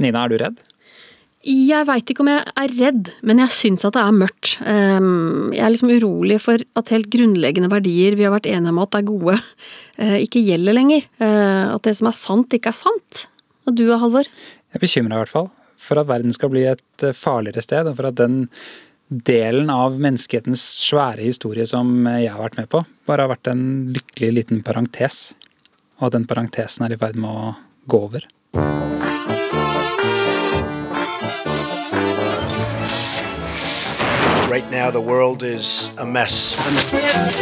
Nina, er du redd? Jeg veit ikke om jeg er redd, men jeg syns at det er mørkt. Ehm, jeg er liksom urolig for at helt grunnleggende verdier vi har vært enige om at er gode, eh, ikke gjelder lenger. Eh, at det som er sant, ikke er sant. Og du, Halvor? Jeg er bekymra i hvert fall. For at verden skal bli et eh, farligere sted, og for at den delen av menneskehetens svære historie som jeg har vært med på, bare har vært en lykkelig liten parentes. Og at den parentesen er i ferd med å gå over. Right now, the world is a mess.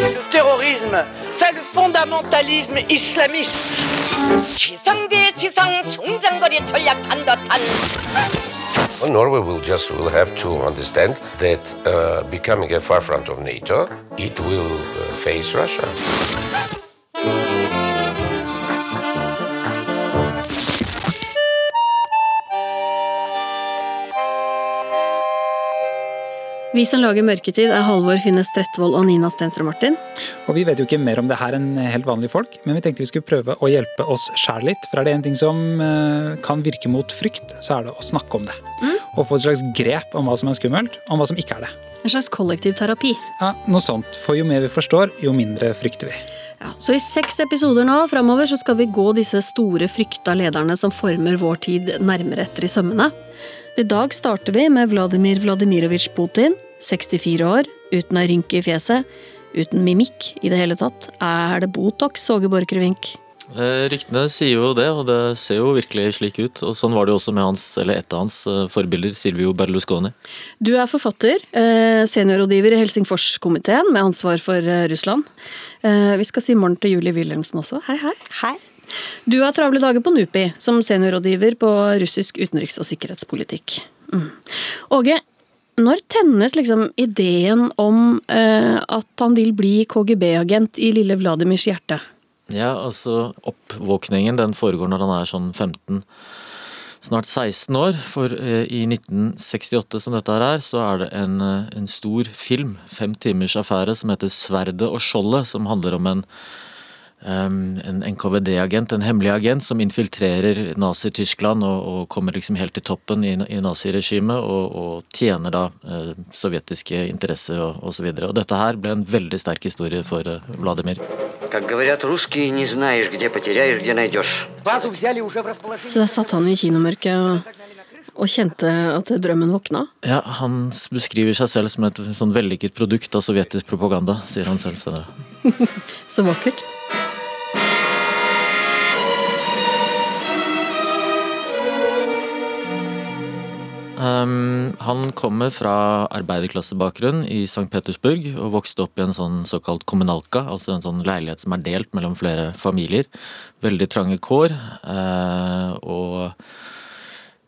Le terrorisme, c'est le fondamentalisme islamiste. 지상대 지상 총장거리 전략한 듯한 Well, Norway will just will have to understand that uh, becoming a far front of NATO, it will uh, face Russia. Vi som lager Mørketid er Halvor Finnes Trettvoll og Nina Stenstrøm Martin. Og vi vet jo ikke mer om det her enn helt vanlige folk, men vi tenkte vi skulle prøve å hjelpe oss sjæl litt. For er det en ting som eh, kan virke mot frykt, så er det å snakke om det. Og få et slags grep om hva som er skummelt, om hva som ikke er det. En slags kollektiv terapi. Ja, Noe sånt. For jo mer vi forstår, jo mindre frykter vi. Ja, så i seks episoder nå framover så skal vi gå disse store frykta lederne som former vår tid nærmere etter i sømmene. I dag starter vi med Vladimir Vladimirovitsj Putin, 64 år, uten ei rynke i fjeset, uten mimikk i det hele tatt. Er det Botox, Åge Borchgrevink? Eh, Ryktene sier jo det, og det ser jo virkelig slik ut. Og sånn var det jo også med hans, eller et av hans eh, forbilder, Silvio Berlusconi. Du er forfatter, eh, seniorrådgiver i Helsingforskomiteen med ansvar for Russland. Eh, Vi skal si morgen til Julie Wilhelmsen også. Hei, hei. Hei. Du har travle dager på NUPI som seniorrådgiver på russisk utenriks- og sikkerhetspolitikk. Mm. Åge, når tennes liksom ideen om eh, at han vil bli KGB-agent i lille Vladimirs hjerte? Ja, altså oppvåkningen den foregår når han er sånn 15, snart 16 år. For eh, i 1968 som dette her er, så er det en, eh, en stor film, fem timers affære, som heter Sverdet og skjoldet, som handler om en en NKVD-agent, en hemmelig agent, som infiltrerer Nazi-Tyskland og, og, kommer liksom helt til toppen i, i naziregimet og, og tjener da eh, sovjetiske interesser og osv. Og, og dette her ble en veldig sterk historie for eh, Vladimir. Så der satt han i kinomørket og og kjente at drømmen våkna? Ja, Han beskriver seg selv som et sånn vellykket produkt av sovjetisk propaganda, sier han selv senere. Så vakkert. Um, han kommer fra arbeiderklassebakgrunn i St. Petersburg og vokste opp i en sånn såkalt kommunalka, altså en sånn leilighet som er delt mellom flere familier. Veldig trange kår. eh, og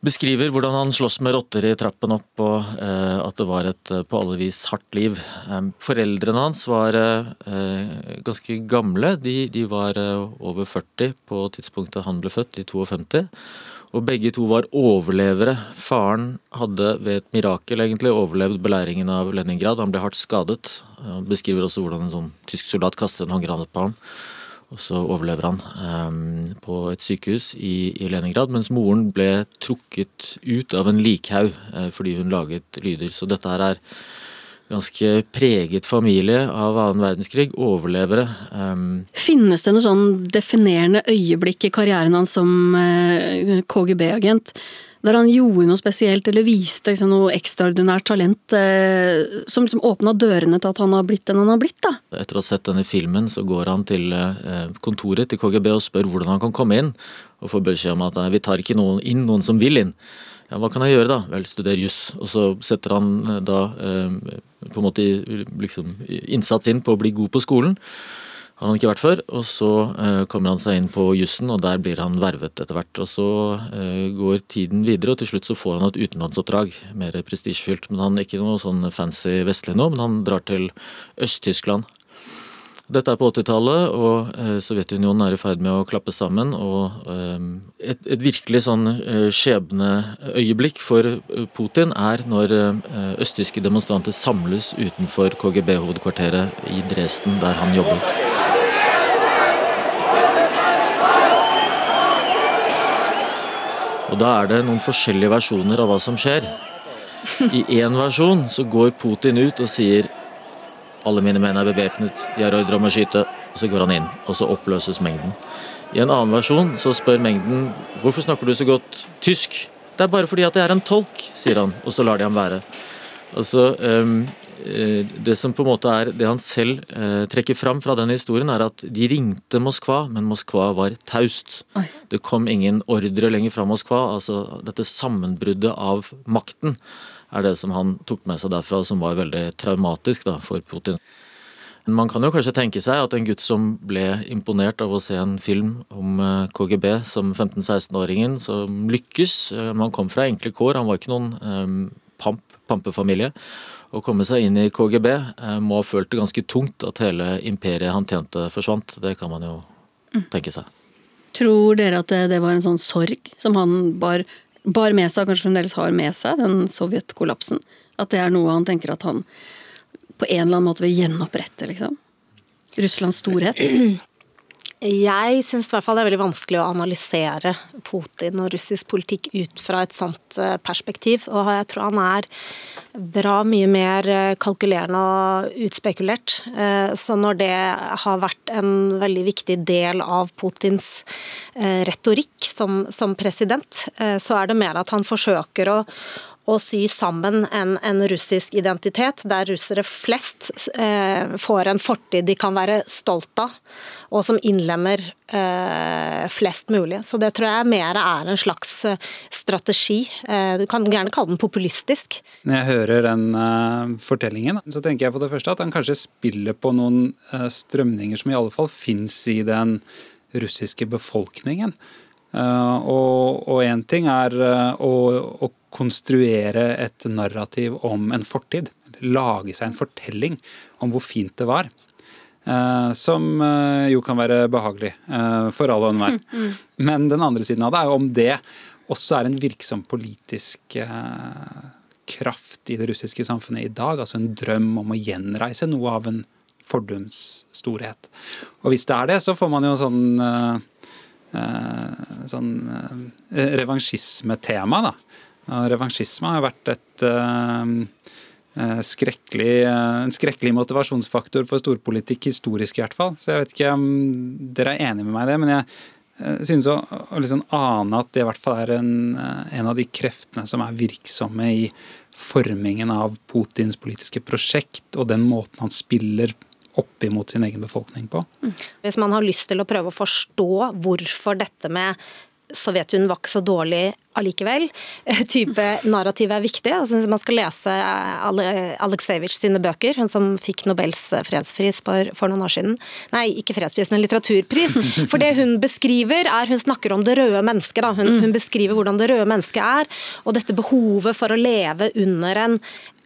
beskriver hvordan han slåss med rotter i trappen opp, og eh, at det var et eh, på alle vis hardt liv. Um, foreldrene hans var ganske gamle. De, var over 40 på tidspunktet han ble født, i 52. Og begge to var overlevere. Faren hadde ved et mirakel egentlig overlevd beleiringen av Leningrad. Han ble hardt skadet. Han beskriver også hvordan en sånn tysk soldat kaster en håndgranat på ham. Og så overlever han ehm, på et sykehus i, i Leningrad, mens moren ble trukket ut av en likhaug eh, fordi hun laget lyder. Så dette her er ganske preget familie av annen verdenskrig. Overlevere. Um, Finnes det noe sånn definerende øyeblikk i karrieren hans som uh, KGB-agent? Der han gjorde noe spesielt, eller viste liksom, noe ekstraordinært talent eh, som liksom åpna dørene til at han har blitt den han har blitt? da? Etter å ha sett denne filmen, så går han til eh, kontoret til KGB og spør hvordan han kan komme inn, og får beskjed om at vi tar ikke noen inn noen som vil inn. Ja, Hva kan jeg gjøre, da? Vel, studere juss. Og så setter han eh, da eh, på en måte liksom, innsats inn på å bli god på skolen. Har han ikke vært før. Og så eh, kommer han seg inn på jussen, og der blir han vervet etter hvert. Og så går tiden videre, og til slutt så får han et utenlandsoppdrag. Mer prestisjefylt. Men han er ikke noe sånn fancy vestlig nå, men han drar til Øst-Tyskland. Dette er på 80-tallet, og eh, Sovjetunionen er i ferd med å klappe sammen. Og eh, et, et virkelig sånn eh, skjebneøyeblikk for Putin er når østtyske demonstranter samles utenfor KGB-hovedkvarteret i Dresden, der han jobber. Og da er det noen forskjellige versjoner av hva som skjer. I én versjon så går Putin ut og sier alle mine menn er bevæpnet, de har ordre om å skyte. Og så går han inn, og så oppløses mengden. I en annen versjon så spør mengden hvorfor snakker du så godt tysk? Det er bare fordi at jeg er en tolk, sier han, og så lar de ham være. Altså, um, det som på en måte er det han selv uh, trekker fram fra den historien, er at de ringte Moskva, men Moskva var taust. Det kom ingen ordre lenger fra Moskva. altså Dette sammenbruddet av makten er det som han tok med seg derfra, som var veldig traumatisk da, for Putin. Man kan jo kanskje tenke seg at en gutt som ble imponert av å se en film om eh, KGB som 15-16-åringen, som lykkes Man kom fra enkle kår, han var ikke noen um, pamp, pampefamilie. Å komme seg inn i KGB må ha følt det ganske tungt at hele imperiet han tjente, forsvant. Det kan man jo mm. tenke seg. Tror dere at det, det var en sånn sorg som han bar, bar med seg, og kanskje fremdeles har med seg, den sovjetkollapsen? At det er noe han tenker at han på en eller annen måte vil gjenopprette, liksom? Russlands storhet? Jeg syns det er veldig vanskelig å analysere Putin og russisk politikk ut fra et sånt eh, perspektiv. Og jeg tror han er bra mye mer eh, kalkulerende og utspekulert. Eh, så når det har vært en veldig viktig del av Putins retorikk som, som president, så er det mer at han forsøker å å sy sammen en, en, russisk identitet, der russere flest eh, får en fortid de kan være stolt av, og som innlemmer eh, flest mulig. Så det tror jeg mer er en slags eh, strategi. Eh, du kan gjerne kalle den populistisk. Når jeg hører den uh, fortellingen, så tenker jeg på det første at han kanskje spiller på noen uh, strømninger som i alle fall fins i den russiske befolkningen. Og én ting er å konstruere et narrativ om en fortid. Lage seg en fortelling om hvor fint det var. Uh, som uh, jo kan være behagelig uh, for alle og enhver. Mm, mm. Men den andre siden av det er jo om det også er en virksom politisk kraft i det russiske samfunnet i dag. Altså en drøm om å gjenreise noe av en fordums storhet. Og hvis det er det, så får man jo sånn sånn revansjismetema, da. Revansjisme har vært et uh, skrekkelig, en skrekkelig motivasjonsfaktor for storpolitikk, historisk i hvert fall. Så jeg vet ikke om dere er enig med meg i det, men jeg synes å, å liksom ane at det i hvert fall er en, en av de kreftene som er virksomme i formingen av Putins politiske prosjekt og den måten han spiller opp imot sin egen befolkning på. Hvis man har lyst til å prøve å forstå hvorfor dette med Sovjetunionen var ikke så dårlig allikevel. Type narrativ er viktig. Altså, man skal lese Aleksejevitsj sine bøker, hun som fikk Nobels fredspris for, for, noen år siden. Nei, ikke fredspris, men litteraturpris. For det hun beskriver, er Hun snakker om det røde mennesket. Hun, mm. hun, beskriver hvordan det røde mennesket er, og dette behovet for å leve under en,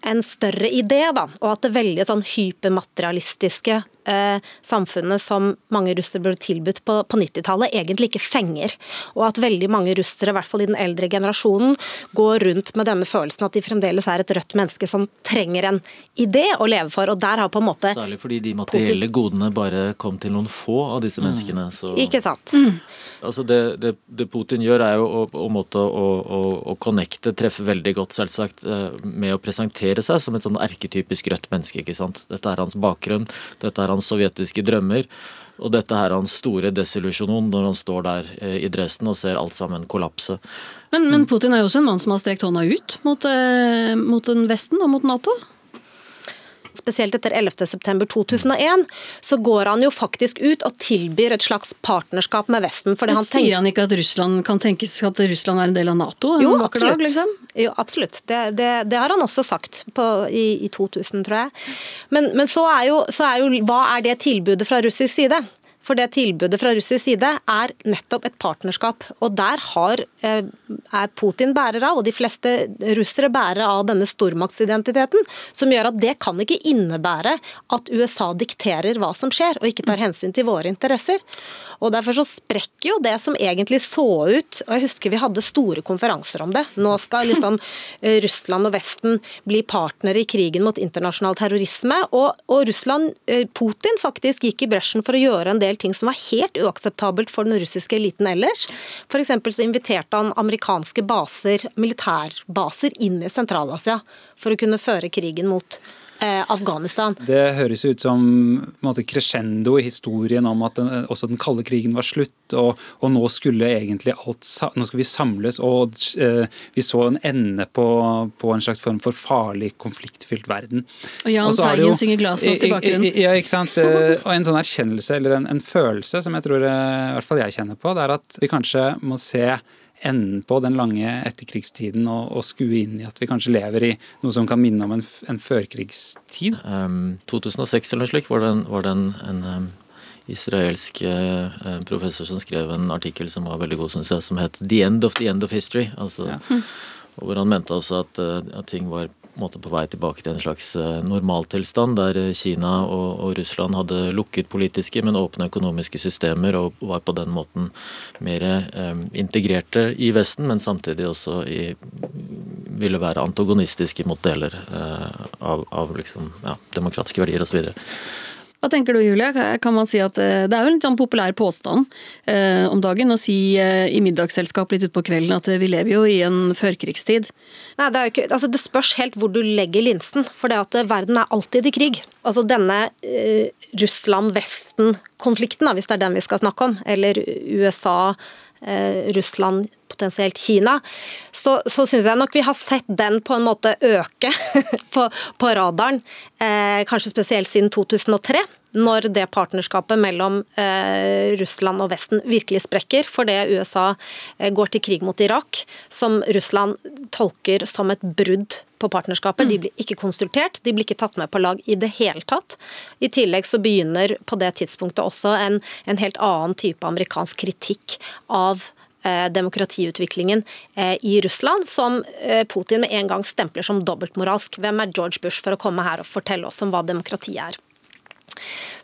en større idé, da, og at det veldig sånn hypermaterialistiske eh, samfunnet som mange russere ble tilbudt på, på 90-tallet, egentlig ikke fenger. Og at veldig mange russere, i hvert fall i den eldre generasjonen, går rundt med denne følelsen at de fremdeles er et rødt menneske som trenger en idé å leve for. og der har på en måte... Særlig fordi de materielle godene bare kom til noen få av disse mm. menneskene. Så... Ikke sant. Mm. Altså det, det, det, Putin gjør, er jo å, å, måte å, å, å connecte, treffe veldig godt, selvsagt, eh, med å presentere seg som et sånn erketypisk rødt menneske. ikke sant? Dette er hans bakgrunn, dette er hans sovjetiske drømmer. Og dette er hans store desillusjon når han står der eh, i Dresden og ser alt sammen kollapse. Men, men Putin er jo også en mann som har strekt hånda ut mot, eh, mot Vesten og mot Nato? Spesielt etter 11.9.2001, så går han jo faktisk ut og tilbyr et slags partnerskap med Vesten. Men han Sier han ikke at Russland kan tenkes at Russland er en del av Nato? jo, absolutt. Dag, liksom? jo, absolutt. Det, det, det, har han også sagt på, i, i, 2000, tror jeg. Men, men så, er jo, så er jo Hva er det tilbudet fra russisk side? For det tilbudet fra russisk side er nettopp et partnerskap. Og der har, eh, er Putin bærer av, og de fleste russere bærer av denne stormaktsidentiteten, som gjør at det kan ikke innebære at USA dikterer hva som skjer, og ikke tar hensyn til våre interesser. Og Derfor så sprekker jo det som egentlig så ut og Jeg husker vi hadde store konferanser om det. Nå skal liksom eh, Russland og Vesten bli partnere i krigen mot internasjonal terrorisme. Og, og Russland, eh, Putin faktisk gikk i bresjen for å gjøre en del ting som var helt uakseptabelt for den russiske eliten ellers. F.eks. så inviterte han amerikanske baser, militærbaser, inn i Sentral-Asia for å kunne føre krigen mot Afghanistan. Det høres ut som måte, crescendo i historien om at den, også den kalde krigen var slutt, og, og nå skulle egentlig alt Nå skal vi samles, og uh, vi så en ende på, på, en slags form for farlig, konfliktfylt verden. Og Jahn Teigen synger Glasås i bakgrunnen. Ja, ikke sant. Eh, og en sånn erkjennelse, eller en, en følelse, som jeg tror eh, i hvert fall jeg kjenner på, det er at vi kanskje må se enden på den lange etterkrigstiden og, og, skue inn i at vi kanskje lever i noe som kan minne om en, en førkrigstid? Um, 2006 eller noe slikt var det en, var det en, en um, israelsk uh, professor som skrev en artikkel som var veldig god, syns jeg, som het 'The End of the End of History'. Altså, ja. Hvor han mente altså at, uh, at ting var måte på vei tilbake til en slags eh, normaltilstand, der eh, Kina og, og, Russland hadde lukket politiske, men åpne økonomiske systemer og var på den måten mer eh, integrerte i Vesten, men samtidig også i, ville være antagonistiske mot deler eh, av, av liksom, ja, demokratiske verdier osv. Hva tenker du Julie? Kan man si at eh, Det er jo en sånn populær påstand eh, om dagen å si eh, i middagsselskap litt utpå kvelden at eh, vi lever jo i en førkrigstid. Nei, det, ikke, altså det spørs helt hvor du legger linsen. For det at verden er alltid i krig. Altså denne eh, Russland-Vesten-konflikten, hvis det er den vi skal snakke om, eller USA Eh, Russland, potensielt Kina, så, så syns jeg nok vi har sett den på en måte øke på, på radaren. Eh, kanskje spesielt siden 2003 når det partnerskapet mellom eh, Russland og Vesten virkelig sprekker, fordi USA eh, går til krig mot Irak, som Russland tolker som et brudd på partnerskapet. De mm. blir ikke konsultert, de blir ikke tatt med på lag i det hele tatt. I tillegg så begynner på det tidspunktet også en, en helt annen type amerikansk kritikk av demokratiutviklingen eh, i Russland, som eh, Putin med en gang stempler som dobbeltmoralsk. Hvem er George Bush for å komme her og fortelle oss om hva demokrati er?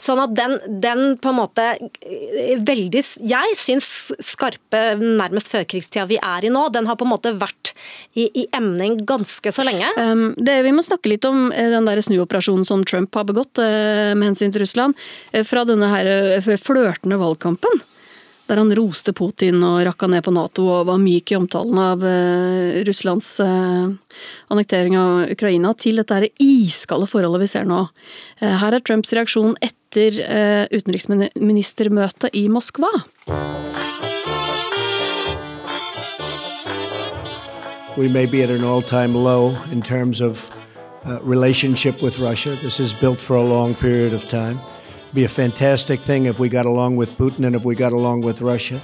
Sånn at den, den, på en måte eh, veldig Jeg syns skarpe, nærmest førkrigstida vi er i nå, den har på en måte vært i, i emning ganske så lenge. Um, det, vi må snakke litt om eh, den der snuoperasjonen som Trump har begått uh, med hensyn til Russland. Fra denne her flørtende valgkampen der han roste Putin og rakka ned på Nato og var myk i omtalen av uh, Russlands uh, annektering av Ukraina, til dette iskalde forholdet vi ser nå. Uh, her er Trumps reaksjon etter utenriksministermøtet i Moskva. We may be at an all-time low in terms of uh, relationship with Russia. This is built for a long period of time. Be a fantastic thing if we got along with Putin and if we got along with Russia.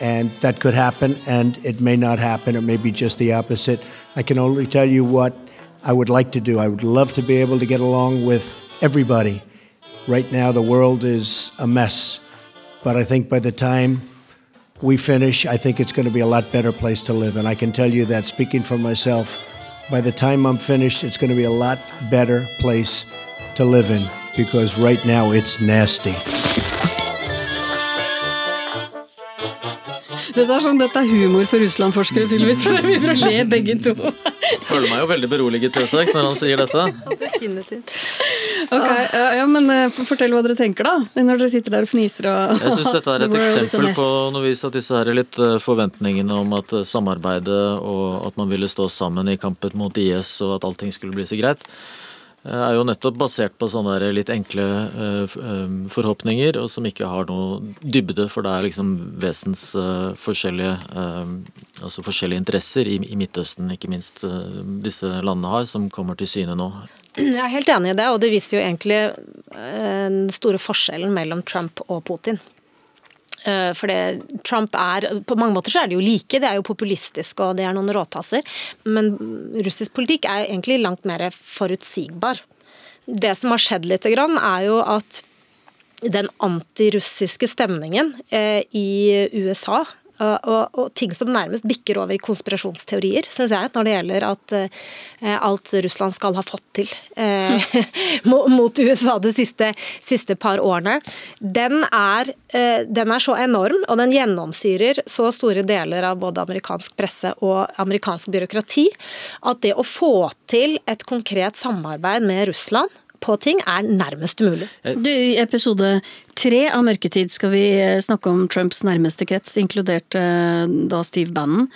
And that could happen, and it may not happen. It may be just the opposite. I can only tell you what I would like to do. I would love to be able to get along with everybody. Right now, the world is a mess. But I think by the time we finish, I think it's going to be a lot better place to live. And I can tell you that, speaking for myself, by the time I'm finished, it's going to be a lot better place to live in because right now it's nasty. Dette er, sånn, dette er humor for Russland-forskere, tydeligvis. For dere begynner å le begge to. Føler meg jo veldig beroliget, selvsagt, når han sier dette. Definitivt. Ok, ja, men uh, Fortell hva dere tenker, da. Når dere sitter der og fniser og Jeg syns dette er et eksempel på noe vis at disse her er litt uh, forventningene om at uh, samarbeidet og at man ville stå sammen i kampen mot IS og at allting skulle bli så greit er jo nettopp basert på sånne litt enkle eh, eh, forhåpninger, og som ikke har noe dybde, for det er liksom vesens eh, forskjellige altså forskjellige interesser i, Midtøsten, ikke minst disse landene har, som kommer til syne nå. Jeg er helt enig i det, og det viser jo egentlig den store forskjellen mellom Trump og Putin. Eh, for det, Trump er På mange måter så er de jo like, det er jo populistisk og det er noen råtasser. Men russisk politikk er egentlig langt mer forutsigbar. Det som har skjedd litt, er jo at den antirussiske stemningen eh, i USA og, og, ting som nærmest bikker over i konspirasjonsteorier, syns jeg, når det gjelder at uh, alt Russland skal ha fått til uh, mot USA de siste, siste, par årene. Den er, uh, den er, så enorm, og den gjennomsyrer så store deler av både amerikansk presse og amerikansk byråkrati, at det å få til et konkret samarbeid med Russland på ting er nærmest umulig. Du, I episode tre av Mørketid skal vi eh, snakke om Trumps nærmeste krets, inkludert eh, da Steve Bannon,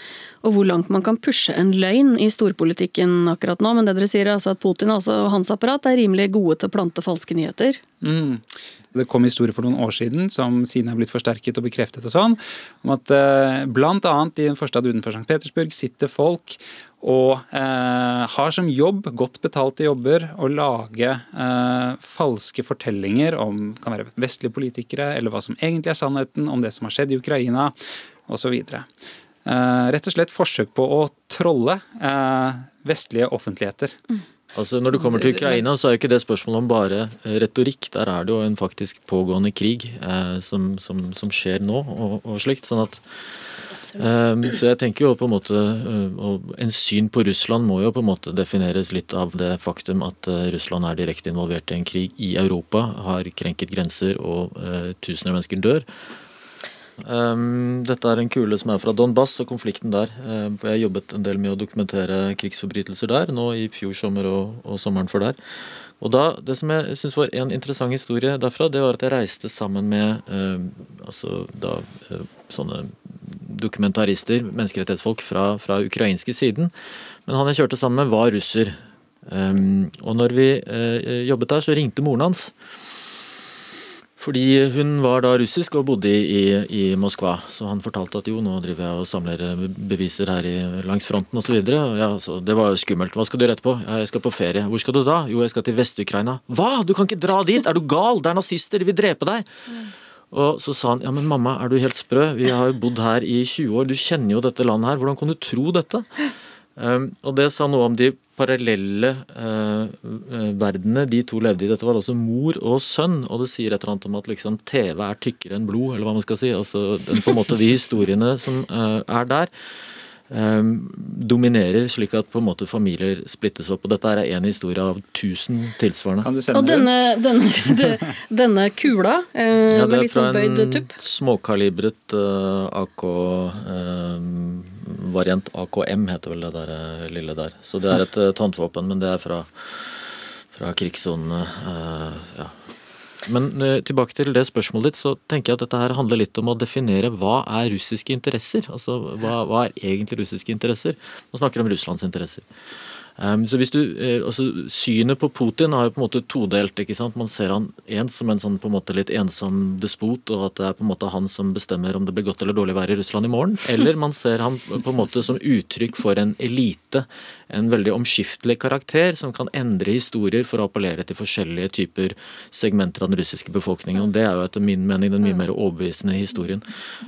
og hvor langt man kan pushe en løgn i storpolitikken akkurat nå. Men det dere sier er altså at Putin altså, og hans apparat er rimelig gode til å plante falske nyheter. Mm. Det kom historier for noen år siden som siden er blitt forsterket og bekreftet og sånn, om at bl.a. blant annet i en forstad utenfor St. Petersburg sitter folk og eh, har som jobb, godt betalte jobber, å lage eh, falske fortellinger om kan være vestlige politikere, eller hva som egentlig er sannheten om det som har skjedd i Ukraina, osv. Eh, rett og slett forsøk på å trolle eh, vestlige offentligheter. Altså Når det kommer til Ukraina, så er jo ikke det spørsmålet om bare eh, retorikk. Der er det jo en faktisk pågående krig eh, som, som, som, skjer nå, og, og slikt. sånn at um, Så jeg tenker jo på en måte og En syn på Russland må jo på en måte defineres litt av det faktum at uh, Russland er direkte involvert i en krig i Europa, har krenket grenser og uh, tusener av mennesker dør. Um, dette er en kule som er fra Donbass og konflikten der. Um, jeg har jobbet en del med å dokumentere krigsforbrytelser der, nå i fjor sommer og, og sommeren for der. Og da, Det som jeg synes var en interessant historie derfra, det var at jeg reiste sammen med eh, altså da eh, sånne dokumentarister, menneskerettighetsfolk fra, fra ukrainske siden. Men han jeg kjørte sammen med, var russer. og når vi eh, jobbet der, så ringte moren hans. Fordi hun var da russisk og bodde i, i, Moskva. Så han fortalte at jo, nå driver jeg og samler beviser her i, langs fronten osv. Ja, det var jo skummelt. Hva skal du gjøre etterpå? Ja, jeg skal på ferie. Hvor skal du da? Jo, jeg skal til Vest-Ukraina. Hva? Du kan ikke dra dit! Er du gal? Det er nazister, de vil drepe deg! Og så sa han ja, men mamma, er du helt sprø? Vi har jo bodd her i 20 år, du kjenner jo dette landet her. Hvordan kan du tro dette? Um, og det sa noe om de parallelle uh, verdenene de to levde i. Dette var altså mor og sønn, og det sier et eller annet om at liksom, TV er tykkere enn blod, eller hva man skal si. Altså den, på en måte de historiene som uh, er der. Um, dominerer, slik at på en måte familier splittes opp. og Dette er én historie av tusen tilsvarende. Kan du sende og denne, denne, denne, kula eh, ja, med litt sånn bøyd tupp? Det er fra en Småkalibret uh, AK um, variant AKM heter vel det der eh, lille der. Så det er et uh, tantvåpen, men det er fra, fra krigssonene. Uh, ja. Men tilbake til det spørsmålet ditt, så tenker jeg at dette her handler litt om å definere hva er russiske interesser. Altså hva, hva er egentlig russiske interesser? Man snakker om Russlands interesser. Um, så hvis du, eh, altså, Synet på Putin er jo på en måte todelt. ikke sant? Man ser han en som en sånn på en måte litt ensom despot, og at det er på en måte han som bestemmer om det blir godt eller dårlig vær i Russland i morgen. Eller man ser han på en måte som uttrykk for en elite. En veldig omskiftelig karakter som kan endre historier for å appellere til forskjellige typer segmenter av den russiske befolkningen. og Det er jo etter min mening den mye mer overbevisende historien.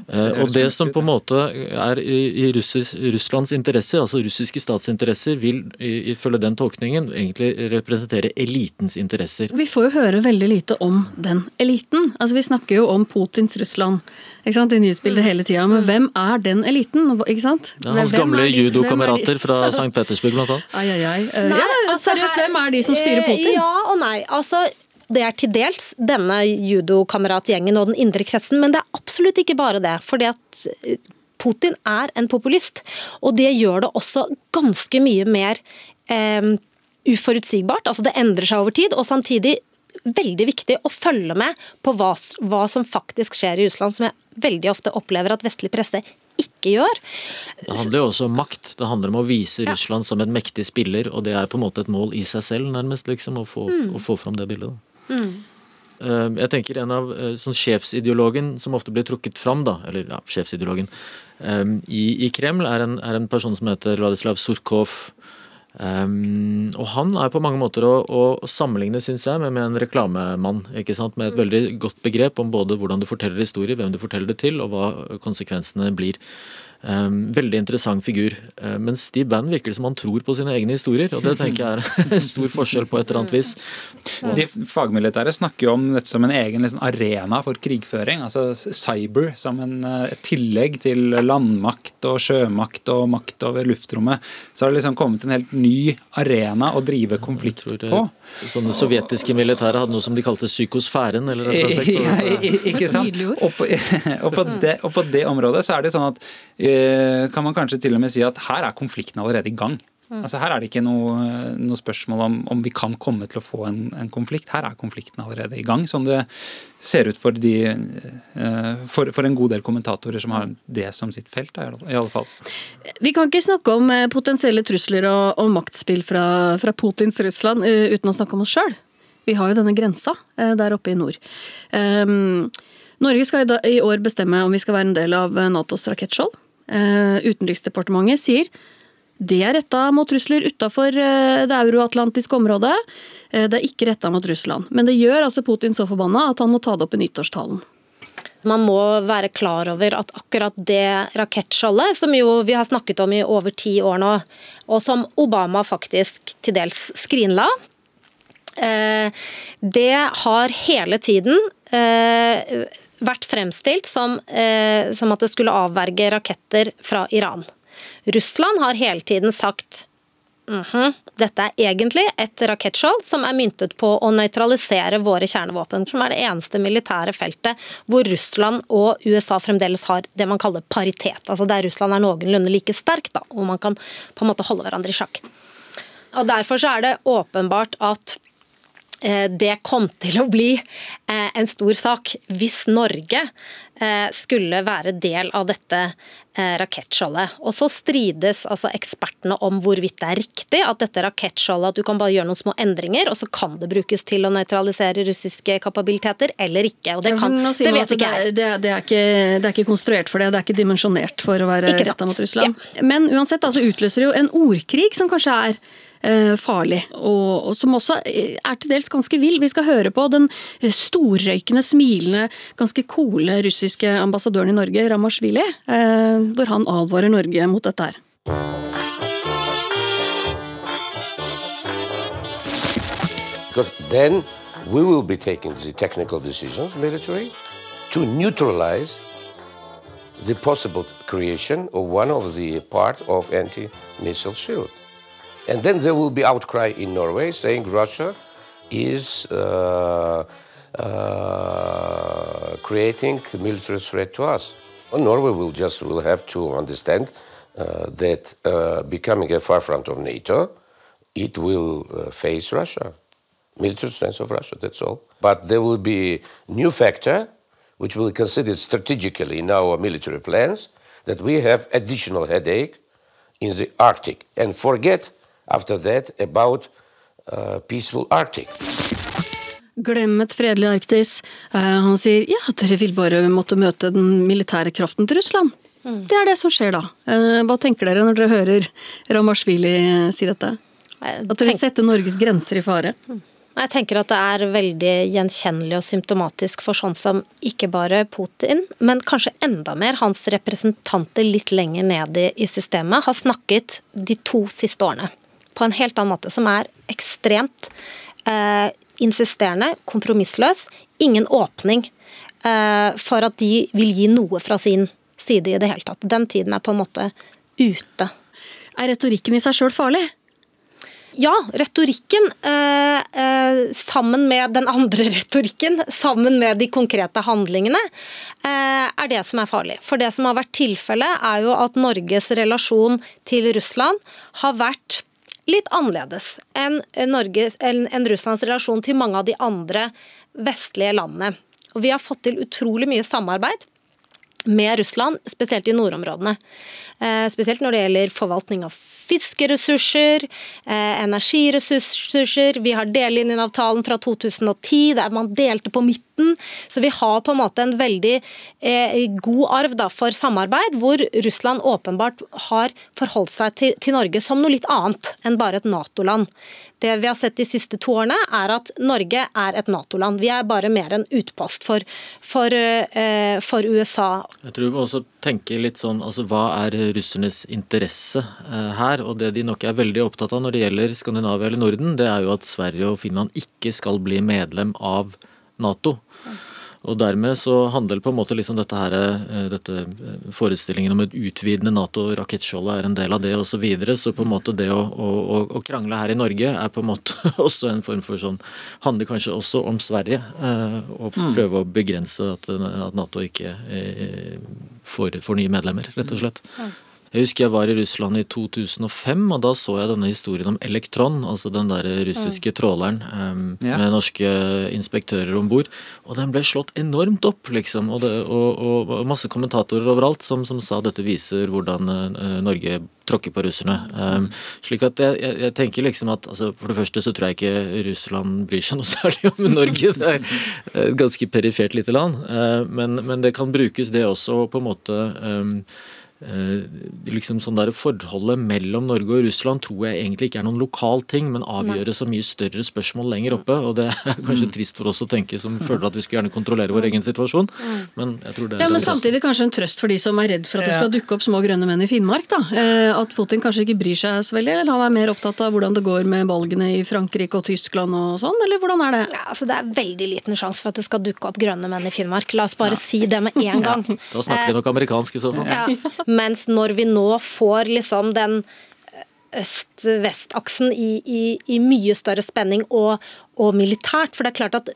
Uh, og det som på en måte er i, Russlands interesser, altså russiske statsinteresser, vil i ifølge den tolkningen egentlig representere elitens interesser. Vi får jo høre veldig lite om den eliten. Altså Vi snakker jo om Putins Russland ikke sant, i nyhetsbildet hele tida. Men hvem er den eliten? ikke sant? Ja, hans hvem gamle judokamerater fra St. Petersburg, blant annet. Ai, ai, ai. Nei, ja, altså, seriøst, hvem er de som styrer Putin? Ja og nei. altså det er til dels denne judokameratgjengen og den indre kretsen, men det er absolutt ikke bare det. fordi at Putin er en populist, og det gjør det også ganske mye mer eh, uforutsigbart. Altså det endrer seg over tid, og samtidig veldig viktig å følge med på hva, hva, som faktisk skjer i Russland, som jeg veldig ofte opplever at vestlig presse ikke gjør. Det handler jo også om makt. Det handler om å vise ja. Russland som en mektig spiller, og det er på en måte et mål i seg selv, nærmest, liksom, å få, mm. å få fram det bildet. Mm. Ehm, jeg tenker en av eh, sånn sjefsideologen som ofte blir trukket fram, da, eller ja, sjefsideologen ehm, i, i Kreml, er en, er en, person som heter Vladislav Surkov. Um, og han er på mange måter å, å sammenligne, syns jeg, med, med, en reklamemann. ikke sant? Med et veldig godt begrep om både hvordan du forteller historier, hvem du forteller det til, og hva konsekvensene blir. Um, veldig interessant figur. Uh, men Steve Bannon virker det som han tror på sine egne historier, og det tenker jeg er en stor forskjell på et eller annet vis. De fagmilitære snakker jo om dette som en egen liksom, arena for krigføring. altså Cyber som en, uh, tillegg til landmakt og sjømakt og makt over luftrommet. Så har det liksom kommet en helt ny arena å drive konflikt på. Sånne sovjetiske militære hadde noe som de kalte psykosfæren? eller ja, Ikke sant? Og på, og, på det, og på, det, området så er det sånn at eh, kan man kanskje til og med si at her er konflikten allerede i gang. Altså Her er det ikke noe, noe spørsmål om, om vi kan komme til å få en, en, konflikt. Her er konflikten allerede i gang, som det ser ut for, de, eh, for, for en god del kommentatorer som har det som sitt felt, i alle fall. Vi kan ikke snakke om eh, potensielle trusler og, og maktspill fra, fra, Putins Russland eh, uten å snakke om oss sjøl. Vi har jo denne grensa der oppe i nord. Um, Norge skal i år bestemme om vi skal være en del av Natos rakettskjold. Utenriksdepartementet sier det er retta mot trusler utafor eh, det euroatlantiske området. Eh, det er ikke retta mot Russland. Men det gjør altså Putin så forbanna at han må ta det opp i nyttårstalen. Man må være klar over at akkurat det rakettskjoldet, som jo vi har snakket om i over ti år nå, og som Obama faktisk til dels skrinla, eh, det har hele tiden vært fremstilt som, som at det skulle avverge raketter fra Iran. Russland har hele tiden sagt mm -hmm, dette er egentlig et rakettskjold som er myntet på å nøytralisere våre kjernevåpen, som er det eneste militære feltet hvor Russland og USA fremdeles har det man kaller paritet. Altså der Russland er noenlunde like sterk, da, og man kan på en måte holde hverandre i sjakk. Og Derfor så er det åpenbart at det kom til å bli eh, en stor sak hvis Norge eh, skulle være del av dette rakettskjoldet. Og så strides altså ekspertene om hvorvidt det er riktig at dette rakettskjoldet at du kan bare gjøre noen små endringer, og så kan det brukes til å nøytralisere russiske kapabiliteter, eller ikke. Og det, kan, det vet ikke jeg. Det, det, er ikke, det, er ikke, konstruert for det, det er ikke dimensjonert for å være retta mot Russland. Ja. Men uansett altså utløser det jo en ordkrig som kanskje er Eh, farlig, og, som også er til dels ganske vill. Vi skal høre på den storrøykende, smilende, ganske coole russiske ambassadøren i Norge, Ramashvili, eh, hvor han advarer Norge mot dette her. Because then we will be taking the technical decisions, military, to neutralize the possible creation of one of the part of anti-missile shield. And then there will be outcry in Norway saying Russia is uh, uh, creating military threat to us. Well, Norway will just will have to understand uh, that uh, becoming a far front of NATO, it will uh, face Russia, military strength of Russia. That's all. But there will be new factor which will be considered strategically in our military plans that we have additional headache in the Arctic and forget after that about uh, peaceful Arctic. Glem et fredelig Arktis. Uh, han sier ja, dere vil bare måtte møte den militære kraften til Russland. Mm. Det er det som skjer da. Uh, hva tenker dere når dere hører Ramashvili si dette? At dere vil sette Norges grenser i fare? Mm. Jeg tenker at det er veldig gjenkjennelig og symptomatisk for sånn som ikke bare Putin, men kanskje enda mer hans representanter litt lenger ned i systemet har snakket de to siste årene på en helt annen måte, som er ekstremt eh, insisterende, kompromissløs. Ingen åpning eh, for at de vil gi noe fra sin side i det hele tatt. Den tiden er på en måte ute. Er retorikken i seg sjøl farlig? Ja, retorikken eh, eh, sammen med den andre retorikken, sammen med de konkrete handlingene, eh, er det som er farlig. For det som har vært tilfellet, er jo at Norges relasjon til Russland har vært litt annerledes enn, Norges, enn, enn Russlands relasjon til mange av de andre vestlige landene. Og vi har fått til utrolig mye samarbeid med Russland, spesielt i nordområdene. Eh, spesielt når det gjelder forvaltning av fiskeressurser, eh, energiressurser. Vi har delelinjeavtalen fra 2010 der man delte på midten. Så vi har på en måte en veldig eh, god arv da, for samarbeid, hvor Russland åpenbart har forholdt seg til, til Norge som noe litt annet enn bare et Nato-land. Det vi har sett de siste to årene, er at Norge er et Nato-land. Vi er bare mer en utpost for, for, eh, for, USA. Jeg tror vi må også tenke litt sånn, altså Hva er russernes interesse eh, her? Og Det de nok er veldig opptatt av når det gjelder Skandinavia eller Norden, det er jo at Sverige og Finland ikke skal bli medlem av Nato. Og Dermed så handler på en måte liksom dette her, eh, dette eh, forestillingen om et utvidende Nato-rakettskjoldet er en del av det osv. Så, videre. så på en måte det å, å, å, krangle her i Norge er på en måte også en form for sånn Handler kanskje også om Sverige. Eh, og mm. prøve å begrense at, at Nato ikke får, får, nye medlemmer, rett og slett. Jeg husker jeg var i Russland i 2005, og da så jeg denne historien om Elektron, altså den der russiske tråleren um, Ja. med norske inspektører om bord. Og den ble slått enormt opp, liksom. Og, det, og, og masse kommentatorer overalt som, som sa dette viser hvordan uh, Norge tråkker på russerne. Um, slik at jeg, jeg, jeg tenker liksom at altså, For det første så tror jeg ikke Russland bryr seg noe særlig om Norge. Det er et ganske perifert lite land. Uh, men, men det kan brukes det også på en måte um, liksom sånn der Forholdet mellom Norge og Russland tror jeg egentlig ikke er noen lokal ting, men avgjøres så mye større spørsmål lenger oppe. og Det er kanskje trist for oss å tenke som føler at vi skulle gjerne kontrollere vår egen situasjon. Men jeg tror det er Ja, men samtidig kanskje en trøst for de som er redd for at det skal dukke opp små grønne menn i Finnmark. da. Eh, At Putin kanskje ikke bryr seg så veldig, eller han er mer opptatt av hvordan det går med valgene i Frankrike og Tyskland og sånn, eller hvordan er det? Ja, altså Det er veldig liten sjanse for at det skal dukke opp grønne menn i Finnmark. La oss bare si det med en gang. Da snakker vi nok amerikansk i så fall. Ja. Mens når vi nå får liksom den øst-vest-aksen i, i, i mye større spenning og, og militært, for det er klart at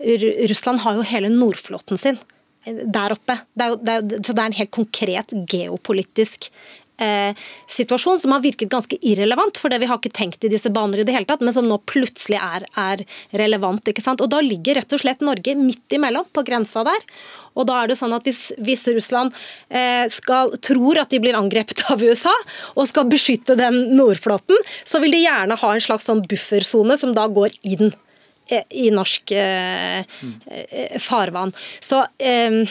Russland har jo hele Nordflåten sin der oppe. Det er jo, det er, så det er en helt konkret geopolitisk eh, situasjon som har virket ganske irrelevant, for det vi har ikke tenkt i disse baner i det hele tatt, men som nå plutselig er, er relevant. ikke sant? Og da ligger rett og slett Norge midt imellom, på grensa der. Og da er det sånn at Hvis, hvis Russland eh, skal, tror at de blir angrepet av USA og skal beskytte den Nordflåten, så vil de gjerne ha en slags sånn buffersone som da går inn eh, i norsk eh, eh, farvann. Så eh,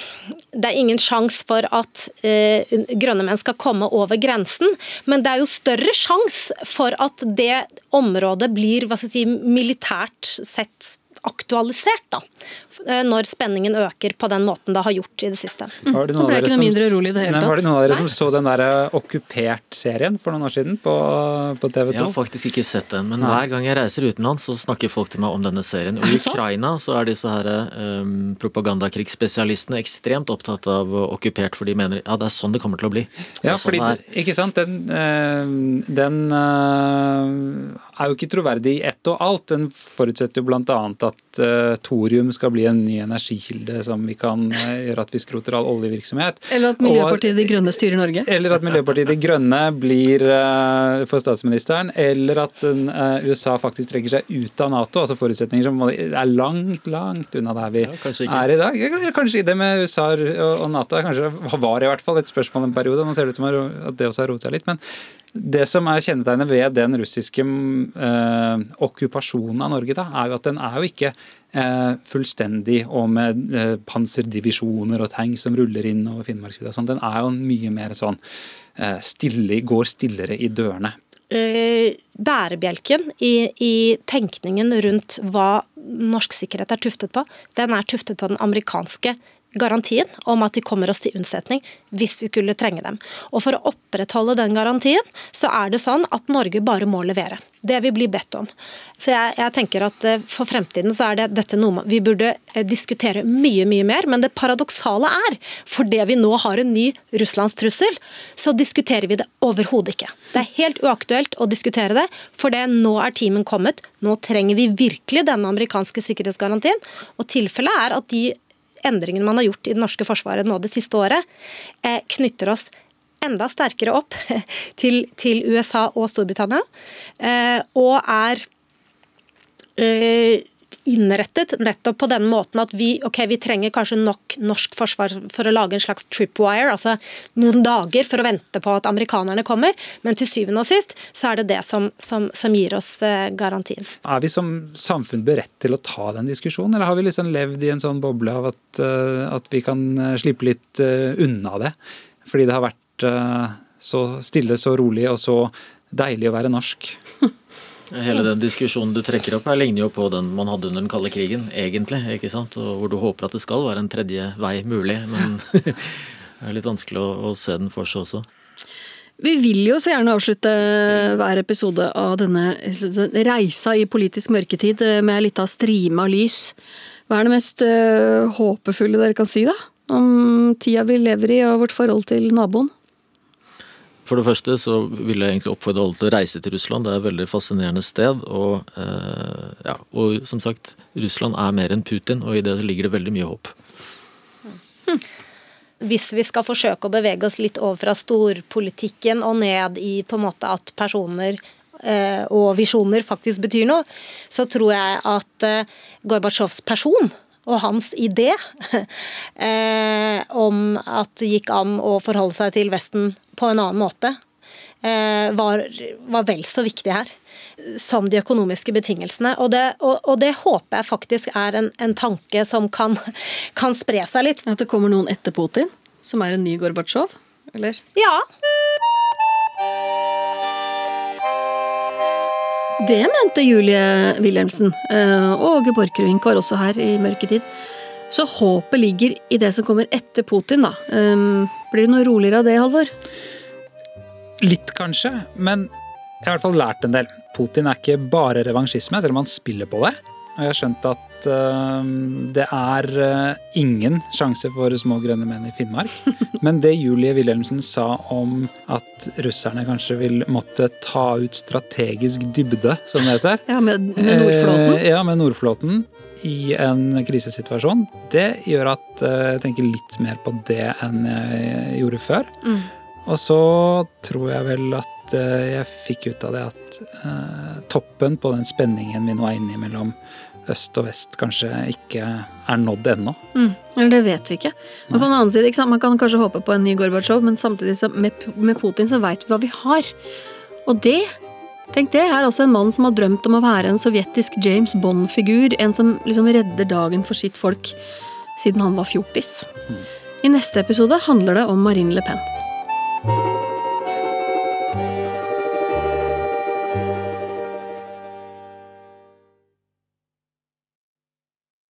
det er ingen sjanse for at eh, grønne menn skal komme over grensen, men det er jo større sjanse for at det området blir si, militært sett aktualisert, da, eh, når spenningen øker på den måten det har gjort i det siste. Var det noen av dere som- mindre det Nei. Var det noen av dere som så den der eh, Okkupert-serien for noen år siden på, på TV 2? Jeg har faktisk ikke sett den, men hver gang jeg reiser utenlands, så snakker folk til meg om denne serien. Og I Ukraina så er disse her um, propagandakrigsspesialistene ekstremt opptatt av okkupert, for de mener ja, det er sånn det kommer til å bli. Ja, sånn fordi, ikke sant, den, eh, den eh, er jo ikke troverdig i ett og alt. Den forutsetter jo bl.a. at eh, thorium skal bli en ny energikilde som vi kan eh, gjøre at vi skroter all oljevirksomhet. Eller at Miljøpartiet De Grønne styrer Norge? Eller at Miljøpartiet De Grønne blir eh, for statsministeren, eller at eh, USA faktisk trekker seg ut av Nato. altså Forutsetninger som er langt, langt unna der vi Ja, er i dag. Kanskje det med USA og og Nato er kanskje, var i hvert fall et spørsmål en periode. Nå ser det ut som at det også har roet seg litt. men det som er kjennetegnet ved den russiske eh, okkupasjonen av Norge, da, er jo at den er jo ikke eh, fullstendig og med eh, panserdivisjoner og tanks som ruller inn over Finnmarksvidda. Sånn. Den er jo mye mer sånn eh, stille, går stillere i dørene. eh, bærebjelken i, i tenkningen rundt hva norsk sikkerhet er tuftet på, den er tuftet på den amerikanske garantien om at de kommer oss til unnsetning hvis vi skulle trenge dem. Og For å opprettholde den garantien, så er det sånn at Norge bare må levere. Det vi blir bedt om. Så jeg, jeg tenker at eh, For fremtiden så er det dette noe vi burde eh, diskutere mye mye mer. Men det paradoksale er, fordi vi nå har en ny russlandstrussel, så diskuterer vi det overhodet ikke. Det er helt uaktuelt å diskutere det, for det nå er timen kommet. Nå trenger vi virkelig denne amerikanske sikkerhetsgarantien. Og tilfellet er at de endringene man har gjort i det norske forsvaret nå det siste året, eh, knytter oss enda sterkere opp til, til USA og Storbritannia, eh, og er eh, innrettet nettopp på den måten at vi, okay, vi trenger kanskje nok norsk forsvar for å lage en slags tripwire, altså noen dager for å vente på at amerikanerne kommer, men til syvende og sist så er det det som, som, som gir oss eh, garantien. Er vi som samfunn beredt til å ta den diskusjonen, eller har vi liksom levd i en sånn boble av at, eh, at vi kan eh, slippe litt unna det? Fordi det har vært så stille, så rolig og så deilig å være norsk. Hele den diskusjonen du trekker opp her ligner jo på den man hadde under den kalde krigen, egentlig. ikke sant? Og Hvor du håper at det skal være en tredje vei mulig, men det er litt vanskelig å, å se den for seg også. Vi vil jo så gjerne avslutte hver episode av denne reisa i politisk mørketid med ei lita strime av lys. Hva er det mest eh, håpefulle dere kan si, da? Om tida vi lever i og vårt forhold til naboen? For det første så vil jeg egentlig oppfordre alle til å reise til Russland. Det er et veldig fascinerende sted. Og, eh, ja, og som sagt, Russland er mer enn Putin, og i det ligger det veldig mye håp. hvis vi skal forsøke å bevege oss litt over fra storpolitikken og ned i på en måte at personer eh, og visjoner faktisk betyr noe, så tror jeg at eh, Gorbatsjovs person og hans idé eh, om at det gikk an å forholde seg til Vesten på en annen måte, eh, var, var, vel så viktig her som de økonomiske betingelsene. Og det, og, og det håper jeg faktisk er en, en tanke som kan, kan, spre seg litt. At det kommer noen etter Putin, som er en ny Gorbatsjov? Eller? Ja. Det mente Julie Wilhelmsen. Eh, og Åge Borchgrevink var også her i mørketid. Så håpet ligger i det som kommer etter Putin, da. Eh, blir det noe roligere av det, Halvor? Litt, kanskje. Men jeg har i hvert fall lært en del. Putin er ikke bare revansjisme, selv om han spiller på det. Og jeg har skjønt at uh, det er uh, ingen sjanse for små grønne menn i Finnmark. Men det Julie Wilhelmsen sa om at russerne kanskje vil måtte ta ut strategisk dybde, som det heter Ja, Med, med Nordflåten? Uh, ja, med Nordflåten i en krisesituasjon. Det gjør at jeg tenker litt mer på det enn jeg gjorde før. Mm. Og så tror jeg vel at jeg fikk ut av det at toppen på den spenningen vi nå er inne i mellom øst og vest kanskje ikke er nådd ennå. Mm, eller det vet vi ikke. Men på den annen side, Man kan kanskje håpe på en ny Gorbatsjov, men samtidig så med, med Putin så veit vi hva vi har. Og det Tenk det, er også en mann som har drømt om å være en sovjetisk James Bond-figur. En som liksom redder dagen for sitt folk siden han var fjortis. Mm. I neste episode handler det om Marine Le Pen. Thank you.